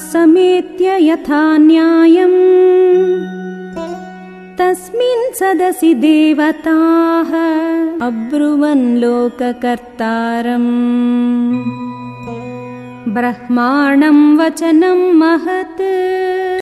समेत्य यथा न्यायम्। तस्मिन् सदसि देवताः अब्रुवन् लोककर्तारम्। ब्रह्माणम् वचनम् महत्।